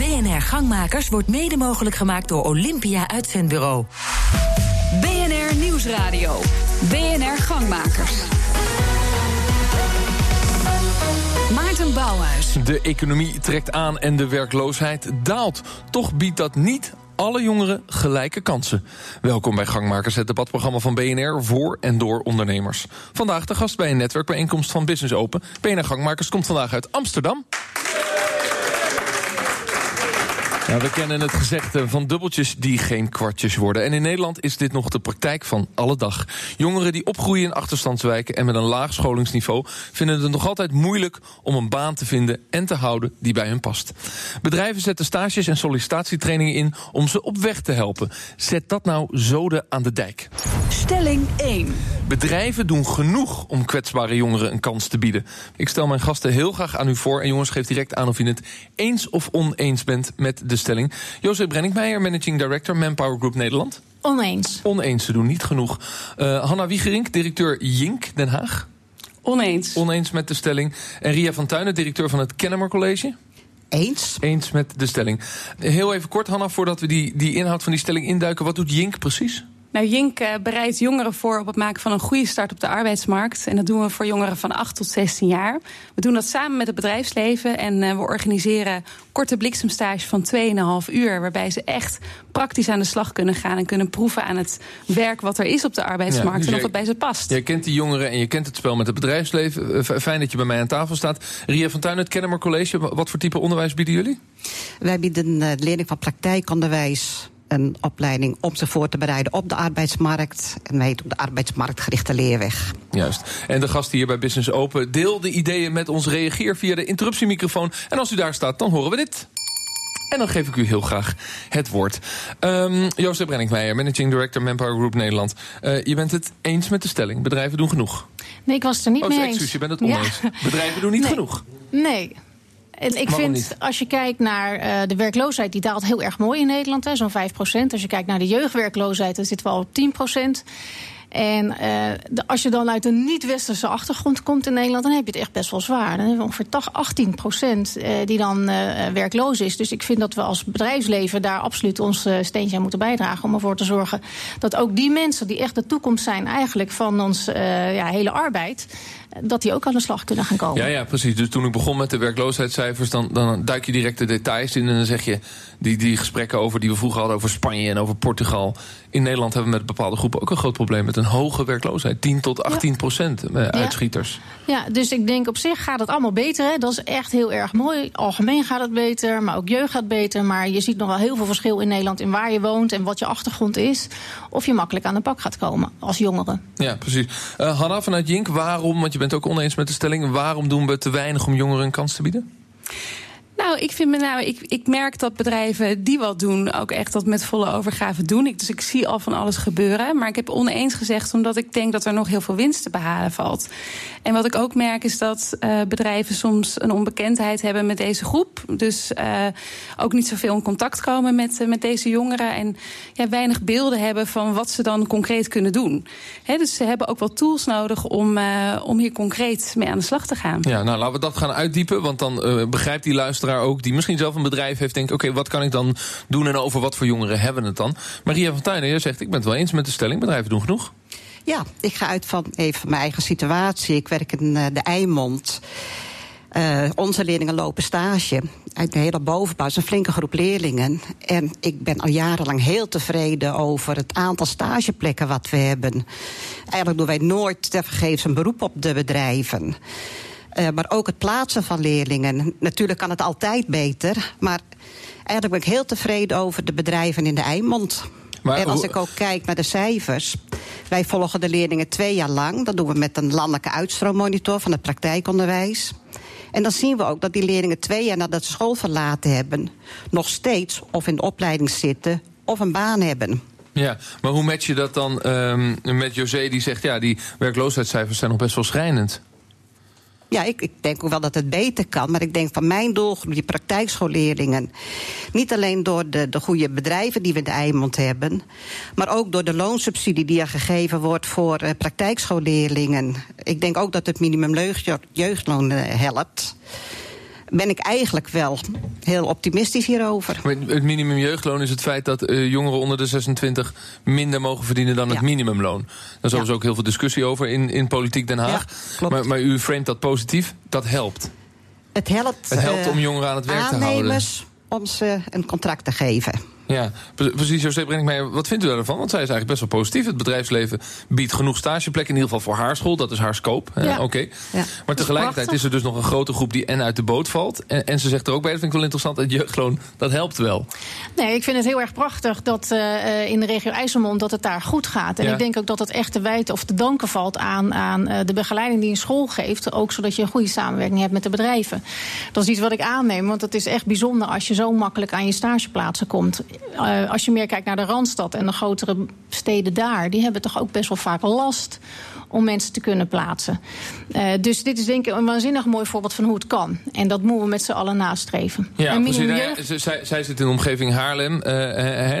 BNR Gangmakers wordt mede mogelijk gemaakt door Olympia Uitzendbureau. BNR Nieuwsradio. BNR Gangmakers. Maarten Bouwhuis. De economie trekt aan en de werkloosheid daalt. Toch biedt dat niet alle jongeren gelijke kansen. Welkom bij Gangmakers, het debatprogramma van BNR voor en door ondernemers. Vandaag de gast bij een netwerkbijeenkomst van Business Open. BNR Gangmakers komt vandaag uit Amsterdam. We kennen het gezegde van dubbeltjes die geen kwartjes worden. En in Nederland is dit nog de praktijk van alle dag. Jongeren die opgroeien in achterstandswijken en met een laag scholingsniveau... vinden het nog altijd moeilijk om een baan te vinden en te houden die bij hun past. Bedrijven zetten stages en sollicitatietrainingen in om ze op weg te helpen. Zet dat nou zoden aan de dijk. Stelling 1. Bedrijven doen genoeg om kwetsbare jongeren een kans te bieden. Ik stel mijn gasten heel graag aan u voor. En jongens, geef direct aan of je het eens of oneens bent met de stelling. Jozef Brenninkmeijer, Managing Director Manpower Group Nederland. Oneens. Oneens, ze doen niet genoeg. Uh, Hanna Wiegerink, directeur Jink Den Haag. Oneens. Oneens met de stelling. En Ria van Tuinen, directeur van het Kennemer College. Eens. Eens met de stelling. Heel even kort, Hanna, voordat we die, die inhoud van die stelling induiken. Wat doet Jink precies? Nou, Jink uh, bereidt jongeren voor op het maken van een goede start op de arbeidsmarkt. En dat doen we voor jongeren van 8 tot 16 jaar. We doen dat samen met het bedrijfsleven. En uh, we organiseren korte bliksemstages van 2,5 uur. Waarbij ze echt praktisch aan de slag kunnen gaan. En kunnen proeven aan het werk wat er is op de arbeidsmarkt. Ja, dus en of het bij ze past. Je kent die jongeren en je kent het spel met het bedrijfsleven. Uh, fijn dat je bij mij aan tafel staat. Ria van Tuin, het Kennemer College. Wat voor type onderwijs bieden jullie? Wij bieden leerling van praktijkonderwijs een opleiding om ze voor te bereiden op de arbeidsmarkt. En wij doen de arbeidsmarktgerichte leerweg. Juist. En de gasten hier bij Business Open, deel de ideeën met ons. Reageer via de interruptiemicrofoon. En als u daar staat, dan horen we dit. En dan geef ik u heel graag het woord. Um, Joost Brenninkmeijer, Managing Director Manpower Group Nederland. Uh, je bent het eens met de stelling. Bedrijven doen genoeg. Nee, ik was het er niet oh, mee excuus, eens. je bent het oneens. Ja. Bedrijven doen niet nee. genoeg. Nee. En ik Waarom vind, niet? als je kijkt naar uh, de werkloosheid, die daalt heel erg mooi in Nederland, zo'n 5% Als je kijkt naar de jeugdwerkloosheid, dan zitten we al op 10% en uh, de, als je dan uit een niet-westerse achtergrond komt in Nederland, dan heb je het echt best wel zwaar. Dan hebben we ongeveer 18 procent uh, die dan uh, werkloos is. Dus ik vind dat we als bedrijfsleven daar absoluut ons steentje aan moeten bijdragen. Om ervoor te zorgen dat ook die mensen die echt de toekomst zijn eigenlijk van ons ja, hele arbeid. Dat die ook aan de slag kunnen gaan komen. Ja, ja, precies. Dus toen ik begon met de werkloosheidscijfers, dan, dan duik je direct de details in. En dan zeg je die, die gesprekken over die we vroeger hadden over Spanje en over Portugal. In Nederland hebben we met bepaalde groepen ook een groot probleem met een hoge werkloosheid. 10 tot 18 ja. procent ja. uitschieters. Ja, dus ik denk op zich gaat het allemaal beter. Hè. Dat is echt heel erg mooi. Algemeen gaat het beter, maar ook jeugd gaat beter. Maar je ziet nog wel heel veel verschil in Nederland in waar je woont en wat je achtergrond is. Of je makkelijk aan de pak gaat komen als jongere. Ja, precies. Uh, Hanna vanuit Jink, waarom, want je bent ook oneens met de stelling, waarom doen we te weinig om jongeren een kans te bieden? Nou, ik, vind me nou, ik, ik merk dat bedrijven die wat doen ook echt dat met volle overgave doen. Ik, dus ik zie al van alles gebeuren. Maar ik heb oneens gezegd omdat ik denk dat er nog heel veel winst te behalen valt. En wat ik ook merk is dat uh, bedrijven soms een onbekendheid hebben met deze groep. Dus uh, ook niet zoveel in contact komen met, uh, met deze jongeren. En ja, weinig beelden hebben van wat ze dan concreet kunnen doen. Dus ze hebben ook wel tools nodig om, om hier concreet mee aan de slag te gaan. Ja, nou laten we dat gaan uitdiepen. Want dan begrijpt die luisteraar ook, die misschien zelf een bedrijf heeft, denkt: oké, wat kan ik dan doen en over wat voor jongeren hebben het dan? Maria van Tuinen, jij zegt: ik ben het wel eens met de stelling, bedrijven doen genoeg. Ja, ik ga uit van even mijn eigen situatie. Ik werk in uh, de Eimond. Uh, onze leerlingen lopen stage uit de hele bovenbouw. Het is een flinke groep leerlingen. En ik ben al jarenlang heel tevreden over het aantal stageplekken wat we hebben. Eigenlijk doen wij nooit tevergeefs een beroep op de bedrijven. Uh, maar ook het plaatsen van leerlingen. Natuurlijk kan het altijd beter. Maar eigenlijk ben ik heel tevreden over de bedrijven in de Eimond. Maar en als ik ook kijk naar de cijfers. Wij volgen de leerlingen twee jaar lang. Dat doen we met een landelijke uitstroommonitor van het praktijkonderwijs. En dan zien we ook dat die leerlingen twee jaar nadat ze school verlaten hebben... nog steeds of in de opleiding zitten of een baan hebben. Ja, maar hoe match je dat dan um, met José die zegt... ja, die werkloosheidscijfers zijn nog best wel schrijnend? Ja, ik, ik, denk ook wel dat het beter kan. Maar ik denk van mijn doelgroep, die praktijkschoolleerlingen. Niet alleen door de, de goede bedrijven die we in de Eimond hebben. Maar ook door de loonsubsidie die er gegeven wordt voor uh, praktijkschoolleerlingen. Ik denk ook dat het minimumjeugdloon uh, helpt. Ben ik eigenlijk wel heel optimistisch hierover. Maar Het minimum jeugdloon is het feit dat eh, jongeren onder de 26 minder mogen verdienen dan het minimumloon. Daar is Ja. overigens ook heel veel discussie over in, in politiek Den Haag. Ja, maar, maar u framet dat positief. Dat helpt. Het helpt, Het helpt eh, om jongeren aan het werk te houden. aannemers om ze een contract te geven. Ja, pre- precies. José Brenninkmeijer, wat vindt u daarvan? Want zij is eigenlijk best wel positief. Het bedrijfsleven biedt genoeg stageplekken, in ieder geval voor haar school. Dat is haar scope. Oké. Ja. Maar tegelijkertijd is er dus nog een grote groep die en uit de boot valt. En, en ze zegt er ook bij, dat vind ik wel interessant, het jeugdloon, dat helpt wel. Nee, ik vind het heel erg prachtig dat eh, eh, in de regio IJsselmond dat het daar goed gaat. En Ja. ik denk ook dat het echt te wijten of te danken valt aan, aan eh, de begeleiding die een school geeft. Ook zodat je een goede samenwerking hebt met de bedrijven. Dat is iets wat ik aanneem, want het is echt bijzonder als je zo makkelijk aan je stageplaatsen komt. Eh, als je meer kijkt naar de Randstad en de grotere steden daar, die hebben toch ook best wel vaak last om mensen te kunnen plaatsen. Eh, dus dit is denk ik een waanzinnig mooi voorbeeld van hoe het kan. En dat moeten we met z'n allen nastreven. Ja, En precies. Nou ja, zij, zij zit in de omgeving Haarlem. eh,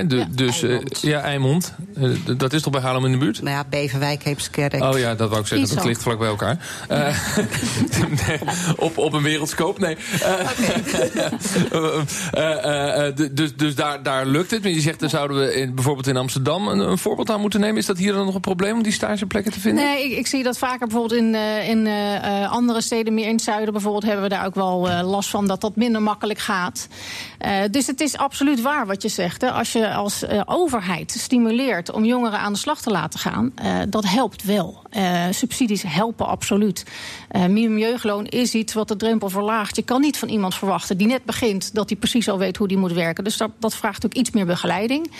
de, Ja, dus, eh, Eimond. ja, Eimond. Eh, dat is toch bij Haarlem in de buurt? Nou ja, Beverwijk, Heemskerk. Oh ja, dat wou ik zeggen. Dat ligt vlak bij elkaar. Eh, nee, op, op een wereldscoop, nee. Eh, eh, eh, eh, dus dus daar, daar lukt het. Maar je zegt, daar zouden we in, bijvoorbeeld in Amsterdam een, een voorbeeld aan moeten nemen. Is dat hier dan nog een probleem om die stageplekken te vinden? Nee, ik, ik zie dat vaker bijvoorbeeld in, eh, in eh, eh, andere steden, meer in het zuiden bijvoorbeeld, hebben we daar ook wel last van dat dat minder makkelijk gaat. Dus het is absoluut waar wat je zegt. Hè. Als je als overheid stimuleert om jongeren aan de slag te laten gaan, dat helpt wel. Subsidies helpen absoluut. Eh minimum jeugdloon is iets wat de drempel verlaagt. Je kan niet van iemand verwachten die net begint dat hij precies al weet hoe die moet werken. Dus dat, dat vraagt ook iets meer begeleiding.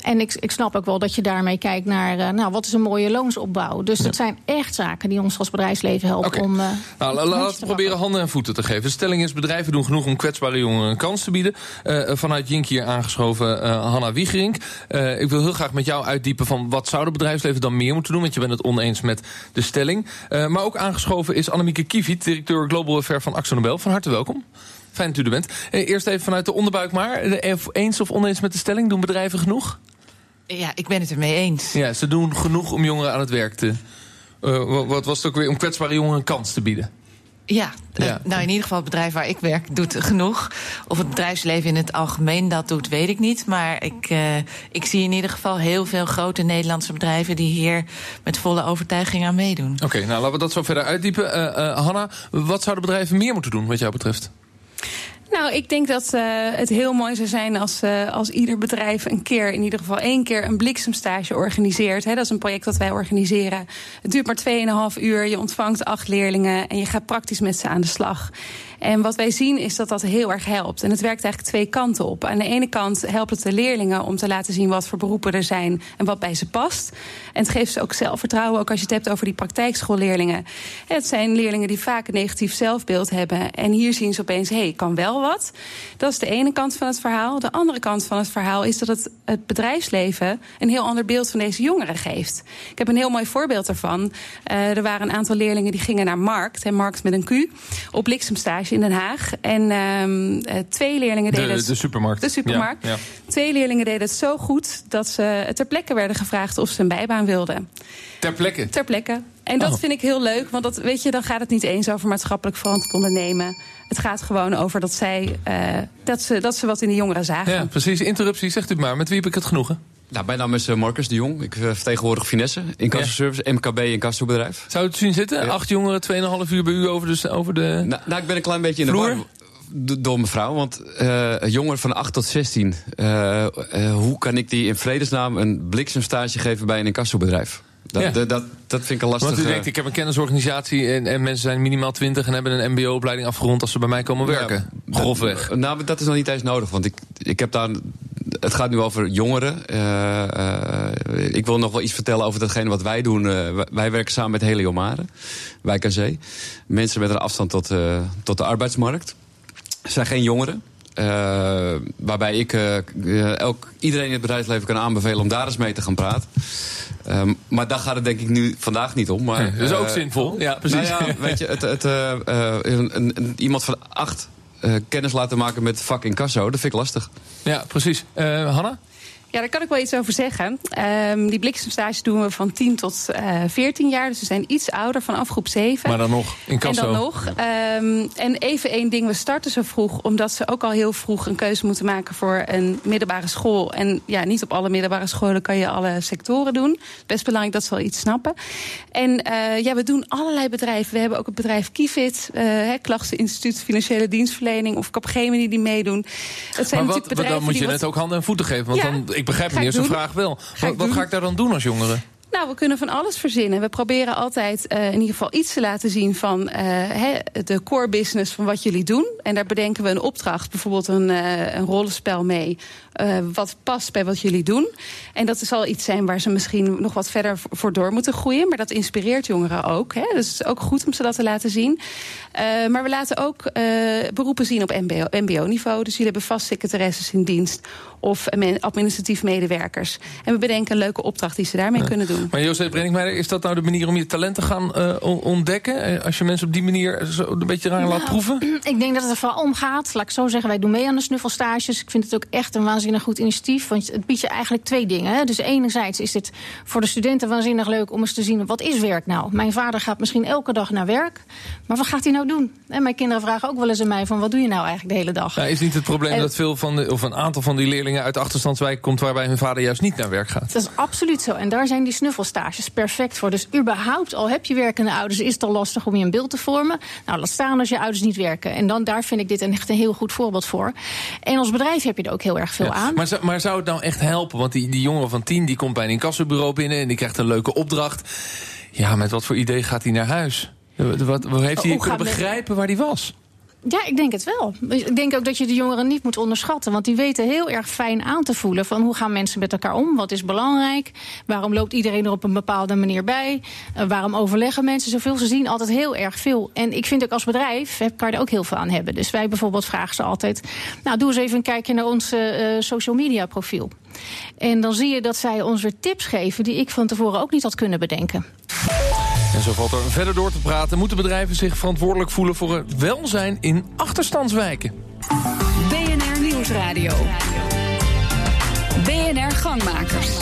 En ik, ik snap ook wel dat je daarmee kijkt naar eh, nou, wat is een mooie loonsopbouw. Dus dat zijn echt zaken die ons als bedrijfsleven helpen om. eh, Nou, laten te we proberen pakken. handen en voeten te geven. De stelling is: bedrijven doen genoeg om kwetsbare jongeren een kans te bieden. Eh, vanuit Jink hier aangeschoven Hanna Wiegerink. Ik wil heel graag met jou uitdiepen van wat zou het bedrijfsleven dan meer moeten doen? Want je bent het oneens met de stelling. Maar ook aangeschoven is Annemieke Kieviet, directeur Global Affair van Axo Nobel. Van harte welkom. Fijn dat u er bent. Eerst even vanuit de onderbuik maar. Eens of oneens met de stelling? Doen bedrijven genoeg? Ja, ik ben het ermee eens. Ja, ze doen genoeg om jongeren aan het werk te. eh, wat- was het ook weer? Om kwetsbare jongeren een kans te bieden. Ja, eh, Ja. nou in ieder geval het bedrijf waar ik werk doet genoeg. Of het bedrijfsleven in het algemeen dat doet, weet ik niet. Maar ik, eh, ik zie in ieder geval heel veel grote Nederlandse bedrijven die hier met volle overtuiging aan meedoen. Oké, nou laten we dat zo verder uitdiepen. Hanna, wat zouden bedrijven meer moeten doen wat jou betreft? Nou, ik denk dat eh, het heel mooi zou zijn als, eh, als ieder bedrijf een keer, in ieder geval één keer, een bliksemstage organiseert. Dat is een project dat wij organiseren. Het duurt maar 2,5 uur. Je ontvangt acht leerlingen en je gaat praktisch met ze aan de slag. En wat wij zien is dat dat heel erg helpt. En het werkt eigenlijk twee kanten op. Aan de ene kant helpt het de leerlingen om te laten zien wat voor beroepen er zijn en wat bij ze past. En het geeft ze ook zelfvertrouwen, ook als je het hebt over die praktijkschoolleerlingen. Het zijn leerlingen die vaak een negatief zelfbeeld hebben. En hier zien ze opeens, hé, hey, kan wel wat. Dat is de ene kant van het verhaal. De andere kant van het verhaal is dat het, het bedrijfsleven een heel ander beeld van deze jongeren geeft. Ik heb een heel mooi voorbeeld daarvan. Uh, er waren een aantal leerlingen die gingen naar Markt, en Markt met een Q, op bliksemstage in Den Haag. En uh, twee leerlingen deden de, het. De supermarkt. De supermarkt. Ja, ja. Twee leerlingen deden het zo goed dat ze ter plekke werden gevraagd of ze een bijbaan wilden. Ter plekke? Ter plekke. En dat Oh. vind ik heel leuk, want dat, weet je, dan gaat het niet eens over maatschappelijk verantwoord ondernemen. Het gaat gewoon over dat, zij, uh, dat, ze, dat ze wat in de jongeren zagen. Ja, precies. Interruptie, zegt u maar. Met wie heb ik het genoegen? Nou, mijn naam is uh, Marcus de Jong. Ik uh, vertegenwoordig Finesse, incassoservice, ja. MKB incassobedrijf. Zou het zien zitten? Ja. Acht jongeren, 2,5 uur bij u over de... Over de nou, nou, ik ben een klein beetje in vloer. de war door mevrouw. Want uh, jongeren van 8 tot 16, uh, hoe kan ik die in vredesnaam een bliksemstage geven bij een incassobedrijf? Dat, Ja. dat, dat, dat vind ik een lastig. Want u denkt, ik heb een kennisorganisatie en, en mensen zijn minimaal 20 en hebben een mbo-opleiding afgerond als ze bij mij komen werken. Ja, Grofweg. Nou, dat is nog niet eens nodig. Want ik, ik heb daar. Het gaat nu over jongeren. Uh, uh, ik wil nog wel iets vertellen over datgene wat wij doen. Uh, wij werken samen met Heliomare, Wijk aan Zee. Mensen met een afstand tot, tot de arbeidsmarkt. Het zijn geen jongeren. Waarbij ik elk, iedereen in het bedrijfsleven kan aanbevelen om daar eens mee te gaan praten. Um, maar daar gaat het denk ik nu vandaag niet om. Maar, dat is ook zinvol. Ja, precies. Nou ja, weet je, het, het, een, iemand van acht kennis laten maken met vak incasso, dat vind ik lastig. Ja, precies. Hanna? Ja, daar kan ik wel iets over zeggen. Um, die bliksemstage doen we van 10 tot uh, eh, 14 jaar. Dus we zijn iets ouder, vanaf groep 7. Maar dan nog, in. En dan nog. Um, en even één ding, we starten zo vroeg... omdat ze ook al heel vroeg een keuze moeten maken voor een middelbare school. En ja, niet op alle middelbare scholen kan je alle sectoren doen. Best belangrijk dat ze wel iets snappen. En uh, ja, we doen allerlei bedrijven. We hebben ook het bedrijf Kifit, uh, Klachteninstituut Financiële Dienstverlening... of Capgemini die meedoen. Het zijn maar wat, dan moet je net ook handen en voeten geven. Want ja. dan ik begrijp meneer zijn vraag wel. Wat, wat ga ik daar dan doen als jongere? Nou, we kunnen van alles verzinnen. We proberen altijd uh, in ieder geval iets te laten zien van uh, de core business van wat jullie doen. En daar bedenken we een opdracht, bijvoorbeeld een, uh, een rollenspel mee. wat past bij wat jullie doen. En dat zal iets zijn waar ze misschien nog wat verder voor door moeten groeien. Maar dat inspireert jongeren ook. Hè? Dus het is ook goed om ze dat te laten zien. Maar we laten ook beroepen zien op MBO-niveau. dus jullie hebben vast secretaresses in dienst of administratief medewerkers. En we bedenken een leuke opdracht die ze daarmee kunnen doen. Maar Jozef Brenninkmeijer, is dat nou de manier om je talent te gaan uh, ontdekken? Eh, als je mensen op die manier zo een beetje raar laat nou, proeven? Ik denk dat het er vooral om gaat. Laat ik zo zeggen, wij doen mee aan de snuffelstages. Ik vind het ook echt een waanzinnig goed initiatief. Want het biedt je eigenlijk twee dingen. Hè. Dus enerzijds is het voor de studenten waanzinnig leuk om eens te zien... wat is werk nou? Mijn vader gaat misschien elke dag naar werk. Maar wat gaat hij nou doen? En mijn kinderen vragen ook wel eens aan mij van... wat doe je nou eigenlijk de hele dag? Ja, is niet het probleem dat veel van de, of een aantal van die leerlingen... uit de achterstandswijk komt waarbij hun vader juist niet naar werk gaat? Dat is absoluut zo. En daar zijn die snuffelstages perfect voor. Dus überhaupt, al heb je werkende ouders... is het al lastig om je een beeld te vormen. Nou, laat staan als je ouders niet werken. En dan, daar vind ik dit een, echt een heel goed voorbeeld voor. En als bedrijf heb je er ook heel erg veel aan. Maar, maar zou het nou echt helpen? Want die, die jongen van tien die komt bij een incassobureau binnen... en die krijgt een leuke opdracht. Ja, met wat voor idee gaat hij naar huis? Wat, wat heeft hij kunnen begrijpen waar hij was? Ja, ik denk het wel. Ik denk ook dat je de jongeren niet moet onderschatten. Want die weten heel erg fijn aan te voelen van hoe gaan mensen met elkaar om? Wat is belangrijk? Waarom loopt iedereen er op een bepaalde manier bij? Uh, waarom overleggen mensen zoveel? Ze zien altijd heel erg veel. En ik vind ook als bedrijf heb, kan je er ook heel veel aan hebben. Dus wij bijvoorbeeld vragen ze altijd... nou, doe eens even een kijkje naar ons uh, social media profiel. En dan zie je dat zij ons weer tips geven... die ik van tevoren ook niet had kunnen bedenken. En zo valt er verder door te praten. Moeten bedrijven zich verantwoordelijk voelen voor het welzijn in achterstandswijken? BNR Nieuwsradio. BNR Gangmakers.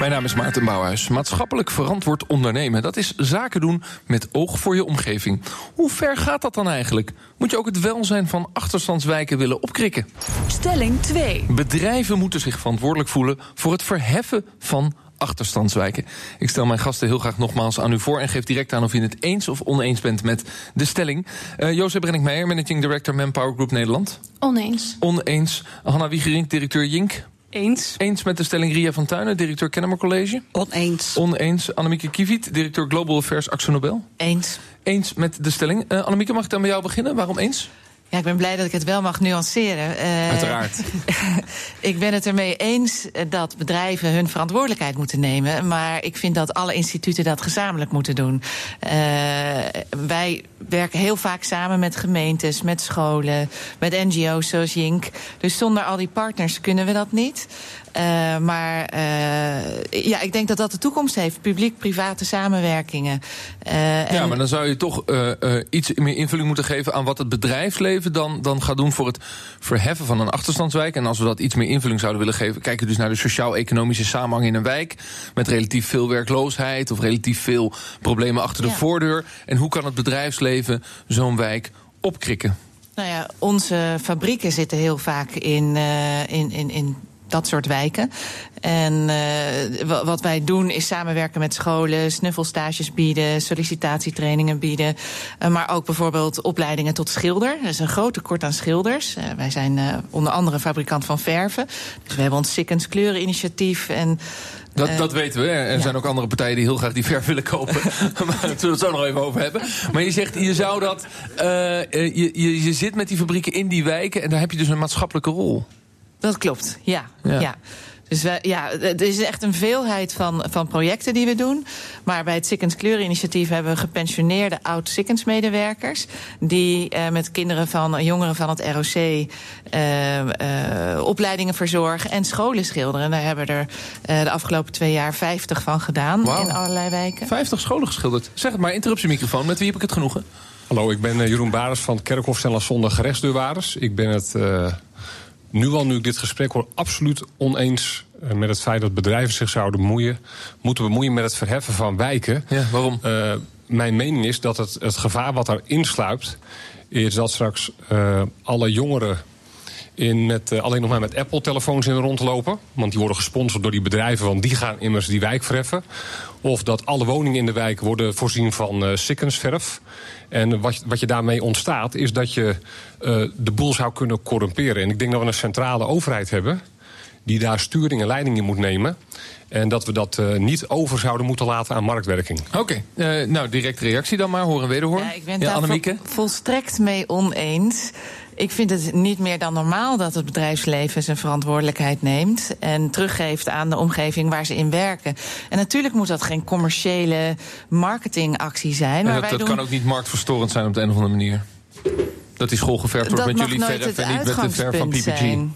Mijn naam is Maarten Bouwhuis. Maatschappelijk verantwoord ondernemen, dat is zaken doen met oog voor je omgeving. Hoe ver gaat dat dan eigenlijk? Moet je ook het welzijn van achterstandswijken willen opkrikken? Stelling 2. Bedrijven moeten zich verantwoordelijk voelen voor het verheffen van achterstandswijken. Ik stel mijn gasten heel graag nogmaals aan u voor en geef direct aan of u het eens of oneens bent met de stelling. Uh, Jozef Brenninkmeijer, Managing Director Manpower Group Nederland. Oneens. Oneens. Hanna Wiegerink, directeur Jink. Eens. Eens met de stelling Ria van Tuinen, directeur Kennemer College. Oneens. Oneens. Annemieke Kiviet, directeur Global Affairs Axo Nobel. Eens. Eens met de stelling. Uh, Annemieke, mag ik dan bij jou beginnen? Waarom eens? Ja, ik ben blij dat ik het wel mag nuanceren. Uh, Uiteraard. ik ben het ermee eens dat bedrijven hun verantwoordelijkheid moeten nemen. Maar ik vind dat alle instituten dat gezamenlijk moeten doen. Uh, wij werken heel vaak samen met gemeentes, met scholen, met NGO's zoals Jink. Dus zonder al die partners kunnen we dat niet. Uh, maar uh, ja, ik denk dat dat de toekomst heeft. Publiek-private samenwerkingen. Uh, ja, maar dan zou je toch iets meer invulling moeten geven aan wat het bedrijfsleven dan, dan gaat doen voor het verheffen van een achterstandswijk. En als we dat iets meer invulling zouden willen geven, kijken we dus naar de sociaal-economische samenhang in een wijk. Met relatief veel werkloosheid of relatief veel problemen achter de ja. voordeur. En hoe kan het bedrijfsleven zo'n wijk opkrikken? Nou ja, onze fabrieken zitten heel vaak in, in, in, in dat soort wijken. En uh, wat wij doen is samenwerken met scholen, snuffelstages bieden, sollicitatietrainingen bieden. Uh, maar ook bijvoorbeeld opleidingen tot schilder. Er is een groot tekort aan schilders. Uh, wij zijn onder andere fabrikant van verven. Dus we hebben ons Sikkens kleureninitiatief en. Dat, dat weten we. Er ja. zijn ook andere partijen die heel graag die verf willen kopen. maar daar zullen we het zo nog even over hebben. Maar je zegt, je zou dat. je, je, je zit met die fabrieken in die wijken en daar heb je dus een maatschappelijke rol. Dat klopt, ja. ja. ja. Dus wij, ja, er is echt een veelheid van, van projecten die we doen. Maar bij het Sikkens Kleureninitiatief hebben we gepensioneerde oud-Sikkens-medewerkers. Die uh, met kinderen van jongeren van het ROC uh, uh, opleidingen verzorgen en scholen schilderen. En daar hebben we er de afgelopen twee jaar 50 van gedaan wow. in allerlei wijken. 50 scholen geschilderd. Zeg het maar, interruptiemicrofoon. Met wie heb ik het genoegen? Hallo, ik ben Jeroen Bares van Kerkhof Stella Zonde Gerechtsdeurwaarders. Ik ben het nu al, nu ik dit gesprek hoor, absoluut oneens eh, met het feit dat bedrijven zich zouden bemoeien, moeten bemoeien met het verheffen van wijken. Ja, waarom? Uh, mijn mening is dat het, het gevaar wat daarin sluipt, is dat straks uh, alle jongeren in met, uh, alleen nog maar met Apple-telefoons in rondlopen. Want die worden gesponsord door die bedrijven, want die gaan immers die wijk verheffen. Of dat alle woningen in de wijk worden voorzien van uh, sikkensverf. En wat, wat je daarmee ontstaat, is dat je uh, de boel zou kunnen corrumperen. En ik denk dat we een centrale overheid hebben die daar sturing en leiding in moet nemen. En dat we dat uh, niet over zouden moeten laten aan marktwerking. Oké, okay. uh, nou direct reactie dan maar, horen wederhoor. Ja, ik ben het ja, daar volstrekt mee oneens. Ik vind het niet meer dan normaal dat het bedrijfsleven zijn verantwoordelijkheid neemt en teruggeeft aan de omgeving waar ze in werken. En natuurlijk moet dat geen commerciële marketingactie zijn. Maar dat wij dat doen... kan ook niet marktverstorend zijn op de een of andere manier. Dat die school geverfd wordt met jullie verf en niet met de verf van PPG. Zijn.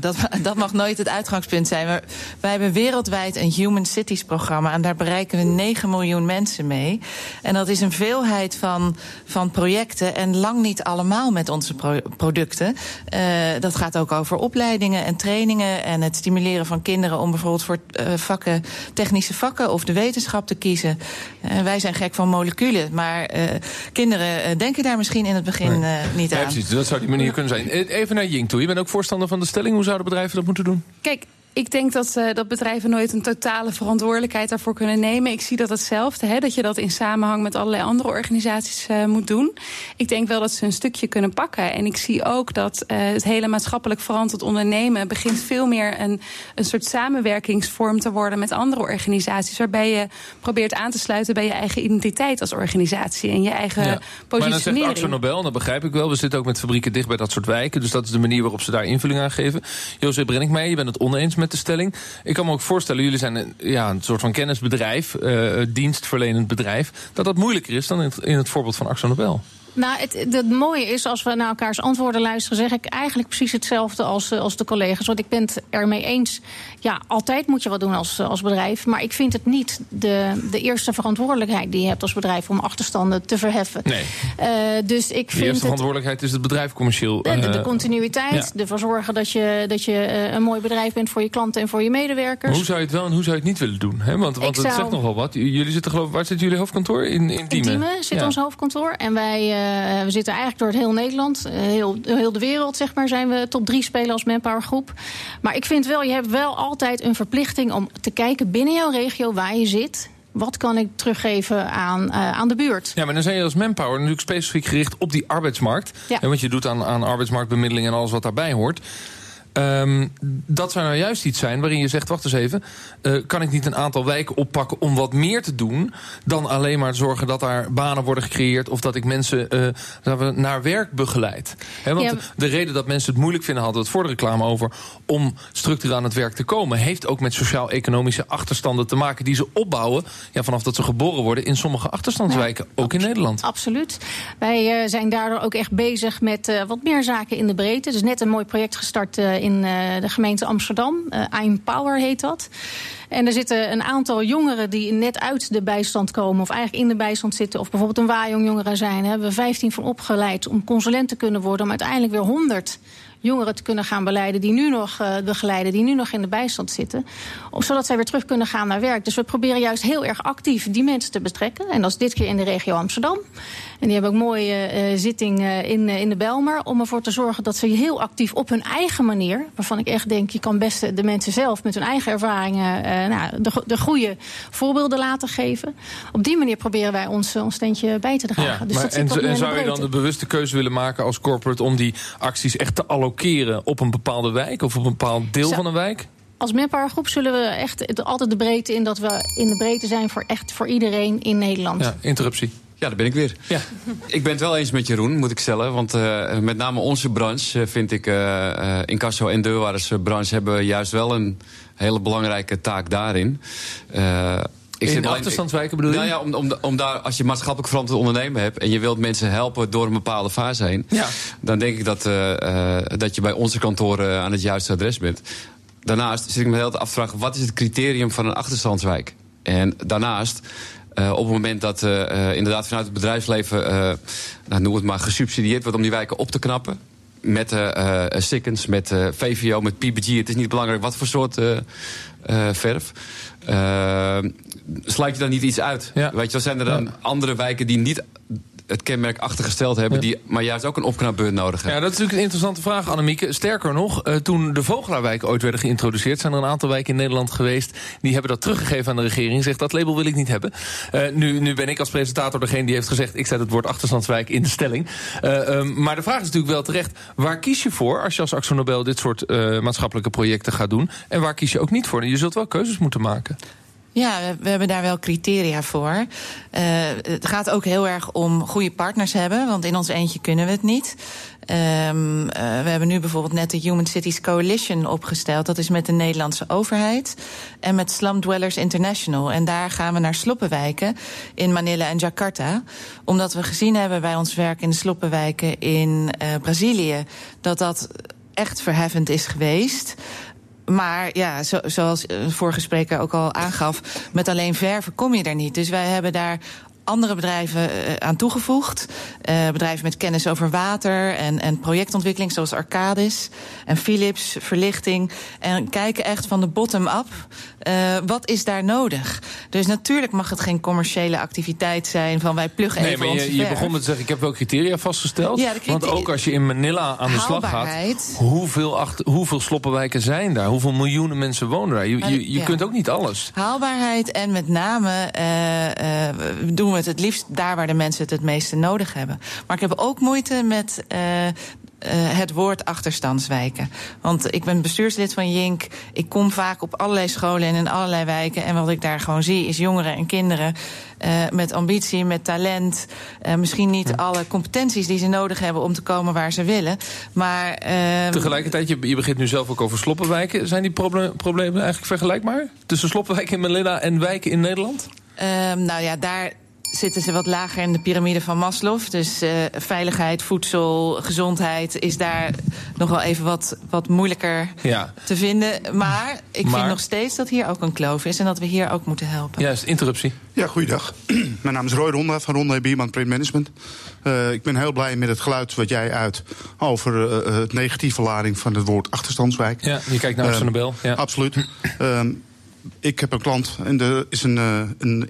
Dat, dat mag nooit het uitgangspunt zijn. Maar wij hebben wereldwijd een Human Cities programma. En daar bereiken we 9 miljoen mensen mee. En dat is een veelheid van, van projecten. En lang niet allemaal met onze pro producten. Uh, dat gaat ook over opleidingen en trainingen. En het stimuleren van kinderen om bijvoorbeeld voor uh, vakken, technische vakken of de wetenschap te kiezen. Uh, wij zijn gek van moleculen. Maar kinderen denken daar misschien in het begin niet aan. Ja, precies, dat zou die manier kunnen zijn. Even naar Jing toe. Je bent ook voorstander van de stelling. Hoe zouden bedrijven dat moeten doen? Kijk, ik denk dat, uh, dat bedrijven nooit een totale verantwoordelijkheid daarvoor kunnen nemen. Ik zie dat hetzelfde, hè, dat je dat in samenhang met allerlei andere organisaties uh, moet doen. Ik denk wel dat ze een stukje kunnen pakken. En ik zie ook dat uh, het hele maatschappelijk verantwoord ondernemen begint veel meer een, een soort samenwerkingsvorm te worden met andere organisaties. Waarbij je probeert aan te sluiten bij je eigen identiteit als organisatie en je eigen ja. positionering. Maar dan zegt Nobel, dat begrijp ik wel. We zitten ook met fabrieken dicht bij dat soort wijken. Dus dat is de manier waarop ze daar invulling aan geven. Jozef Brenninkmeijer, je bent het oneens met stelling. Ik kan me ook voorstellen, jullie zijn een, ja, een soort van kennisbedrijf, uh, dienstverlenend bedrijf, dat dat moeilijker is dan in het, in het voorbeeld van Axo Nobel. Nou, het, het mooie is, als we naar elkaars antwoorden luisteren, zeg ik eigenlijk precies hetzelfde als, als de collega's. Want ik ben het ermee eens. Ja, altijd moet je wat doen als, als bedrijf. Maar ik vind het niet de, de eerste verantwoordelijkheid die je hebt als bedrijf om achterstanden te verheffen. Nee. Uh, dus ik de vind. eerste verantwoordelijkheid is het bedrijf commercieel. De, de, de continuïteit, ja. ervoor zorgen dat je, dat je een mooi bedrijf bent voor je klanten en voor je medewerkers. Maar hoe zou je het wel en hoe zou je het niet willen doen? Hè? Want, want het zou... zegt nogal wat. Jullie zitten geloof waar zit jullie hoofdkantoor? In, in Diemen? In Diemen zit ja. ons hoofdkantoor. En wij. Uh, we zitten eigenlijk door het heel Nederland, heel, heel de wereld, zeg maar, zijn we top 3 spelen als Manpower groep. Maar ik vind wel, je hebt wel altijd een verplichting om te kijken binnen jouw regio waar je zit. Wat kan ik teruggeven aan, uh, aan de buurt? Ja, maar dan zijn je als Manpower natuurlijk specifiek gericht op die arbeidsmarkt. Ja. En wat je doet aan, aan arbeidsmarktbemiddeling en alles wat daarbij hoort. Um, dat zou nou juist iets zijn waarin je zegt: wacht eens even, uh, kan ik niet een aantal wijken oppakken om wat meer te doen dan alleen maar zorgen dat daar banen worden gecreëerd of dat ik mensen uh, naar werk begeleid? He, want ja. de reden dat mensen het moeilijk vinden, hadden we het voor de reclame over, om structureel aan het werk te komen, heeft ook met sociaal-economische achterstanden te maken die ze opbouwen ja, vanaf dat ze geboren worden in sommige achterstandswijken, ook in Nederland. Absoluut. Wij uh, zijn daardoor ook echt bezig met wat meer zaken in de breedte. Dus net een mooi project gestart in uh, de gemeente Amsterdam. Uh, I'm Power heet dat. En er zitten een aantal jongeren die net uit de bijstand komen... of eigenlijk in de bijstand zitten, of bijvoorbeeld een waaijong jongeren zijn. Daar hebben we 15 van opgeleid om consulent te kunnen worden... om uiteindelijk weer 100 jongeren te kunnen gaan beleiden die nu nog uh, begeleiden, die nu nog in de bijstand zitten. Of zodat zij weer terug kunnen gaan naar werk. Dus we proberen juist heel erg actief die mensen te betrekken. En dat is dit keer in de regio Amsterdam. En die hebben ook mooie uh, zitting uh, in, in de Belmer. Om ervoor te zorgen dat ze heel actief op hun eigen manier. Waarvan ik echt denk, je kan best de mensen zelf met hun eigen ervaringen nou, de, de goede voorbeelden laten geven. Op die manier proberen wij ons, ons steentje bij te dragen. Ja, dus maar en, en zou je dan de bewuste keuze willen maken als corporate om die acties echt te allokeren op een bepaalde wijk of op een bepaald deel Zo. van een wijk? Als Manpower groep zullen we echt altijd de breedte in dat we in de breedte zijn voor echt voor iedereen in Nederland. Ja, interruptie. Ja, daar ben ik weer. Ja. Ik ben het wel eens met Jeroen, moet ik stellen. Want uh, met name onze branche vind ik, uh, incasso en deurwaardersbranche hebben juist wel een hele belangrijke taak daarin. Ik in achterstandswijken bedoel je? Nou ja, om, om, om daar, als je maatschappelijk verantwoord ondernemen hebt... en je wilt mensen helpen door een bepaalde fase heen... Ja. dan denk ik dat, uh, uh, dat je bij onze kantoren aan het juiste adres bent. Daarnaast zit ik me heel te afvragen... wat is het criterium van een achterstandswijk? En daarnaast... Uh, op het moment dat uh, inderdaad vanuit het bedrijfsleven, nou, noem het maar, gesubsidieerd wordt om die wijken op te knappen. met Sikkens, met VVO, met PPG. Het is niet belangrijk wat voor soort verf. sluit je dan niet iets uit? Ja. Weet je, zijn er dan ja. andere wijken die niet het kenmerk achtergesteld hebben... die maar juist ook een opknapbeurt nodig hebben. Ja, dat is natuurlijk een interessante vraag, Annemieke. Sterker nog, uh, toen de Vogelaarwijken ooit werden geïntroduceerd... zijn er een aantal wijken in Nederland geweest... die hebben dat teruggegeven aan de regering. Zegt, dat label wil ik niet hebben. Uh, nu, nu ben ik als presentator degene die heeft gezegd... ik zet het woord achterstandswijk in de stelling. Uh, um, maar de vraag is natuurlijk wel terecht... waar kies je voor als je als Axo Nobel dit soort maatschappelijke projecten gaat doen... en waar kies je ook niet voor? Je zult wel keuzes moeten maken. Ja, we hebben daar wel criteria voor. Uh, het gaat ook heel erg om goede partners hebben, want in ons eentje kunnen we het niet. Um, uh, we hebben nu bijvoorbeeld net de Human Cities Coalition opgesteld. Dat is met de Nederlandse overheid en met Slum Dwellers International. En daar gaan we naar sloppenwijken in Manila en Jakarta. Omdat we gezien hebben bij ons werk in de sloppenwijken in uh, Brazilië dat dat echt verheffend is geweest. Maar ja, zo, zoals de vorige spreker ook al aangaf, met alleen verven kom je er niet. Dus wij hebben daar andere bedrijven uh, aan toegevoegd. Uh, bedrijven met kennis over water en, en projectontwikkeling, zoals Arcadis en Philips, verlichting. En kijken echt van de bottom-up. Uh, wat is daar nodig? Dus natuurlijk mag het geen commerciële activiteit zijn van wij pluggen nee, even maar je, je begon met te zeggen, ik heb wel criteria vastgesteld. Ja, want ook als je in Manila aan de slag gaat, hoeveel, achter, hoeveel sloppenwijken zijn daar? Hoeveel miljoenen mensen wonen daar? Je, je, je ja. kunt ook niet alles. Haalbaarheid en met name doen we het het liefst daar waar de mensen het het meeste nodig hebben. Maar ik heb ook moeite met uh, Uh, het woord achterstandswijken. Want ik ben bestuurslid van Jink. Ik kom vaak op allerlei scholen en in allerlei wijken. En wat ik daar gewoon zie is jongeren en kinderen uh, met ambitie, met talent. Uh, misschien niet ja. alle competenties die ze nodig hebben om te komen waar ze willen. Maar. Uh, Tegelijkertijd, je, je begint nu zelf ook over sloppenwijken. Zijn die proble problemen eigenlijk vergelijkbaar? Tussen sloppenwijken in Manila en wijken in Nederland? nou ja, daar zitten ze wat lager in de piramide van Maslow. Dus uh, veiligheid, voedsel, gezondheid is daar nog wel even wat, wat moeilijker ja. te vinden. Maar ik maar... vind nog steeds dat hier ook een kloof is en dat we hier ook moeten helpen. Juist, interruptie. Ja, goeiedag. Mijn naam is Roy Ronda van Ronda Bierman Print Management. Uh, ik ben heel blij met het geluid wat jij uit over uh, het negatieve lading van het woord achterstandswijk. Ja, je kijkt naar uh, Nobel. Ja. Absoluut. ik heb een klant en er is een, uh, een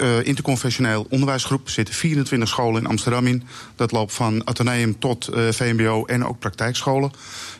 uh, interconfessioneel onderwijsgroep. Er zitten 24 scholen in Amsterdam in. Dat loopt van ateneum tot uh, VMBO en ook praktijkscholen.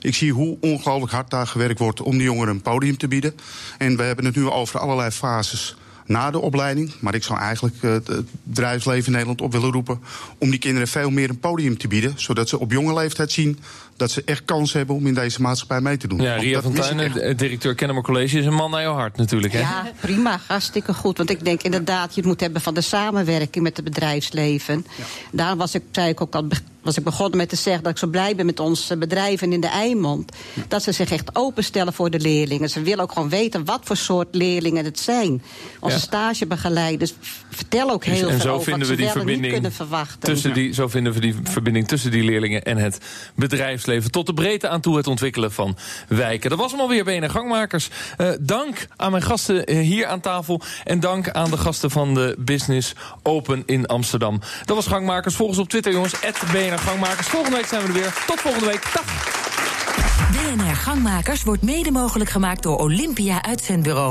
Ik zie hoe ongelooflijk hard daar gewerkt wordt om die jongeren een podium te bieden. En we hebben het nu over allerlei fases na de opleiding. Maar ik zou eigenlijk het bedrijfsleven in Nederland op willen roepen... om die kinderen veel meer een podium te bieden. Zodat ze op jonge leeftijd zien dat ze echt kans hebben om in deze maatschappij mee te doen. Ja, Ria van Tuinen, directeur Kennemer College, is een man naar jouw hart natuurlijk. Hè? Ja, prima, hartstikke goed. Want ik denk inderdaad, je het moet hebben van de samenwerking met het bedrijfsleven. Ja. Daar was ik, zei ik ook al was ik begonnen met te zeggen dat ik zo blij ben met onze bedrijven in de Eimond. Dat ze zich echt openstellen voor de leerlingen. Ze willen ook gewoon weten wat voor soort leerlingen het zijn. Onze ja. stagebegeleiders vertellen ook heel en veel zo over vinden wat we ze die wel en niet verbinding kunnen verwachten. Tussen die, zo vinden we die verbinding tussen die leerlingen en het bedrijfsleven. Tot de breedte aan toe het ontwikkelen van wijken. Dat was hem alweer, BNR Gangmakers. Uh, dank aan mijn gasten hier aan tafel. En dank aan de gasten van de Business Open in Amsterdam. Dat was Gangmakers. Volgens op Twitter, jongens. BNR Gangmakers. Volgende week zijn we er weer. Tot volgende week. Dag. BNR Gangmakers wordt mede mogelijk gemaakt door Olympia Uitzendbureau.